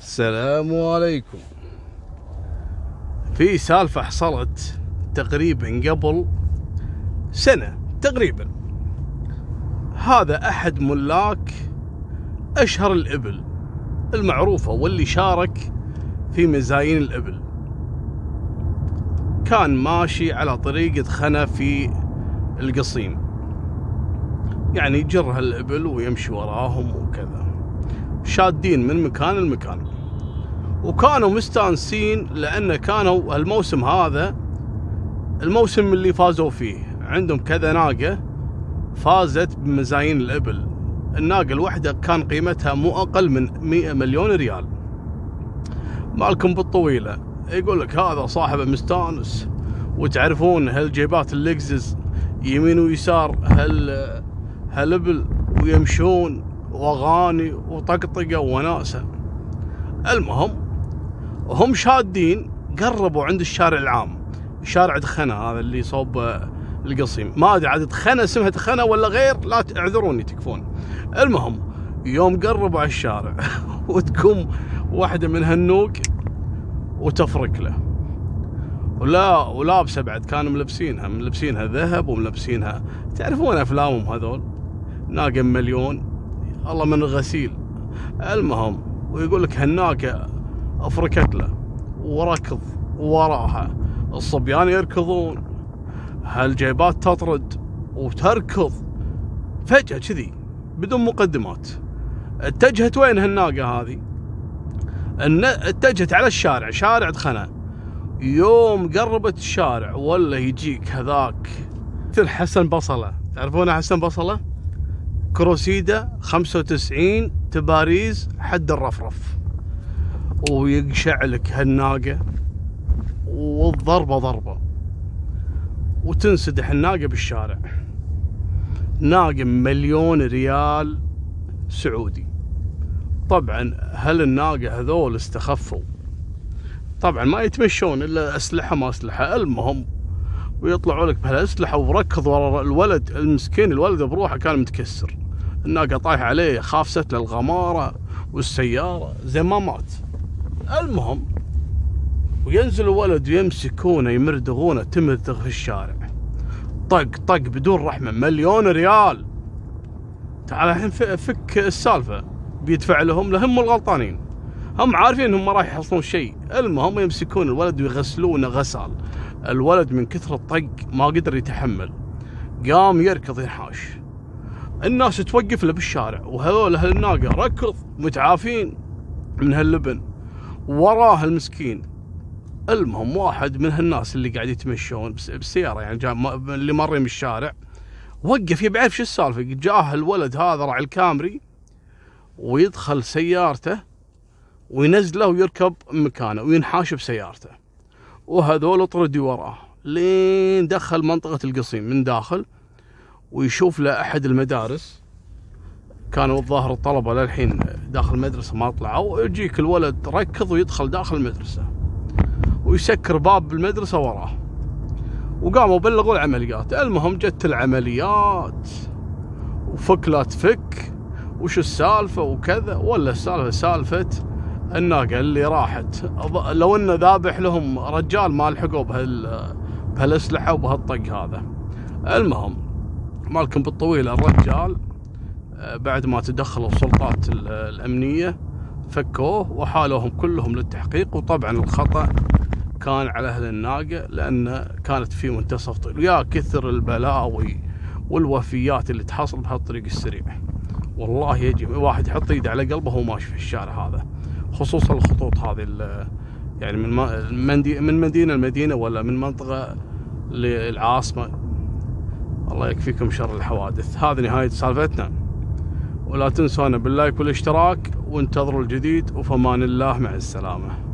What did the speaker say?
السلام عليكم. في سالفة حصلت تقريبا قبل سنة تقريبا. هذا أحد ملاك أشهر الإبل المعروفة واللي شارك في مزاين الإبل. كان ماشي على طريقة خنا في القصيم. يعني يجر هالإبل ويمشي وراهم وكذا. شادين من مكان لمكان. وكانوا مستانسين لأن كانوا الموسم هذا الموسم اللي فازوا فيه. عندهم كذا ناقة فازت بمزاين الإبل. الناقة الواحدة كان قيمتها مو أقل من 100 مليون ريال. مالكم بالطويلة. يقول لك هذا صاحبه مستانس. وتعرفون هالجيبات اللكزز يمين ويسار هال هالإبل ويمشون واغاني وطقطقة وناسة. المهم هم شادين قربوا عند الشارع العام. شارع دخنة هذا اللي صوب القصيم. ما أدري عاد دخنة اسمها دخنة ولا غير؟ لا تعذروني تكفون. المهم يوم قربوا على الشارع وتقوم واحدة من هالنوق وتفرك له. ولا ولابسه بعد كانوا ملبسينها ملبسينها ذهب وملبسينها تعرفون أفلامهم هذول؟ ناقه مليون. الله من الغسيل المهم ويقول لك هالناقه أفركت له وركض وراها. الصبيان يركضون. هالجيبات تطرد وتركض؟ فجأة كذي بدون مقدمات. اتجهت وين هالناقة هذه؟ اتجهت على الشارع شارع دخنة يوم قربت الشارع ولا يجيك هذاك. مثل حسن بصلة. تعرفون حسن بصلة؟ كروسيدا 95 تباريز حد الرفرف. ويقشع لك هالناقة والضربة ضربة. وتنسدح الناقة بالشارع. ناقة مليون ريال سعودي. طبعا هل الناقة هذول استخفوا؟ طبعا ما يتمشون إلا أسلحة ما أسلحة. المهم ويطلعوا لك بهالاسلحة وركض ورا الولد المسكين الولد بروحه كان متكسر. الناقة طايحة عليه خافست للغمارة والسيارة زي ما مات. المهم وينزل الولد يمسكونه يمردغونه تمردغ في الشارع. طق طق بدون رحمة مليون ريال. تعال الحين فك السالفة. بيدفع لهم لهم الغلطانين. هم عارفين انهم ما راح يحصلون شيء. المهم يمسكون الولد ويغسلونه غسال. الولد من كثر الطق ما قدر يتحمل. قام يركض ينحاش. الناس توقف له بالشارع وهذول هالناقة ركض متعافين من هاللبن وراه المسكين. المهم واحد من هالناس اللي قاعد يتمشون بالسيارة يعني اللي مر من الشارع وقف يبي يعرف شو السالفة؟ جاه الولد هذا راعي الكامري ويدخل سيارته وينزله ويركب مكانه وينحاش بسيارته. وهذول طردوا وراه. لين دخل منطقة القصيم من داخل ويشوف له أحد المدارس. كانوا الظاهر الطلبة للحين داخل المدرسة ما طلعوا. ويجيك الولد ركض ويدخل داخل المدرسة ويسكر باب المدرسة وراه. وقاموا بلغوا العمليات. المهم جت العمليات وفك لا تفك وش السالفة وكذا. ولا السالفة سالفة الناقة اللي راحت. لو إنه ذابح لهم رجال ما لحقوا بهال بهالأسلحة وبهالطق هذا. المهم مالكم بالطويل الرجال آه، بعد ما تدخلوا السلطات الأمنية فكوه وحالوهم كلهم للتحقيق. وطبعا الخطأ كان على أهل الناقة لأن كانت في منتصف طريق ويا كثر البلاوي والوفيات اللي تحصل بهالطريق السريع. والله يجي واحد يحط إيده على قلبه وهو ماشي في الشارع هذا. خصوصا الخطوط هذه يعني من من مدينة لمدينة ولا من منطقة للعاصمة. الله يكفيكم شر الحوادث. هذه نهاية سالفتنا. ولا تنسونا باللايك والاشتراك وانتظروا الجديد وفمان الله مع السلامة.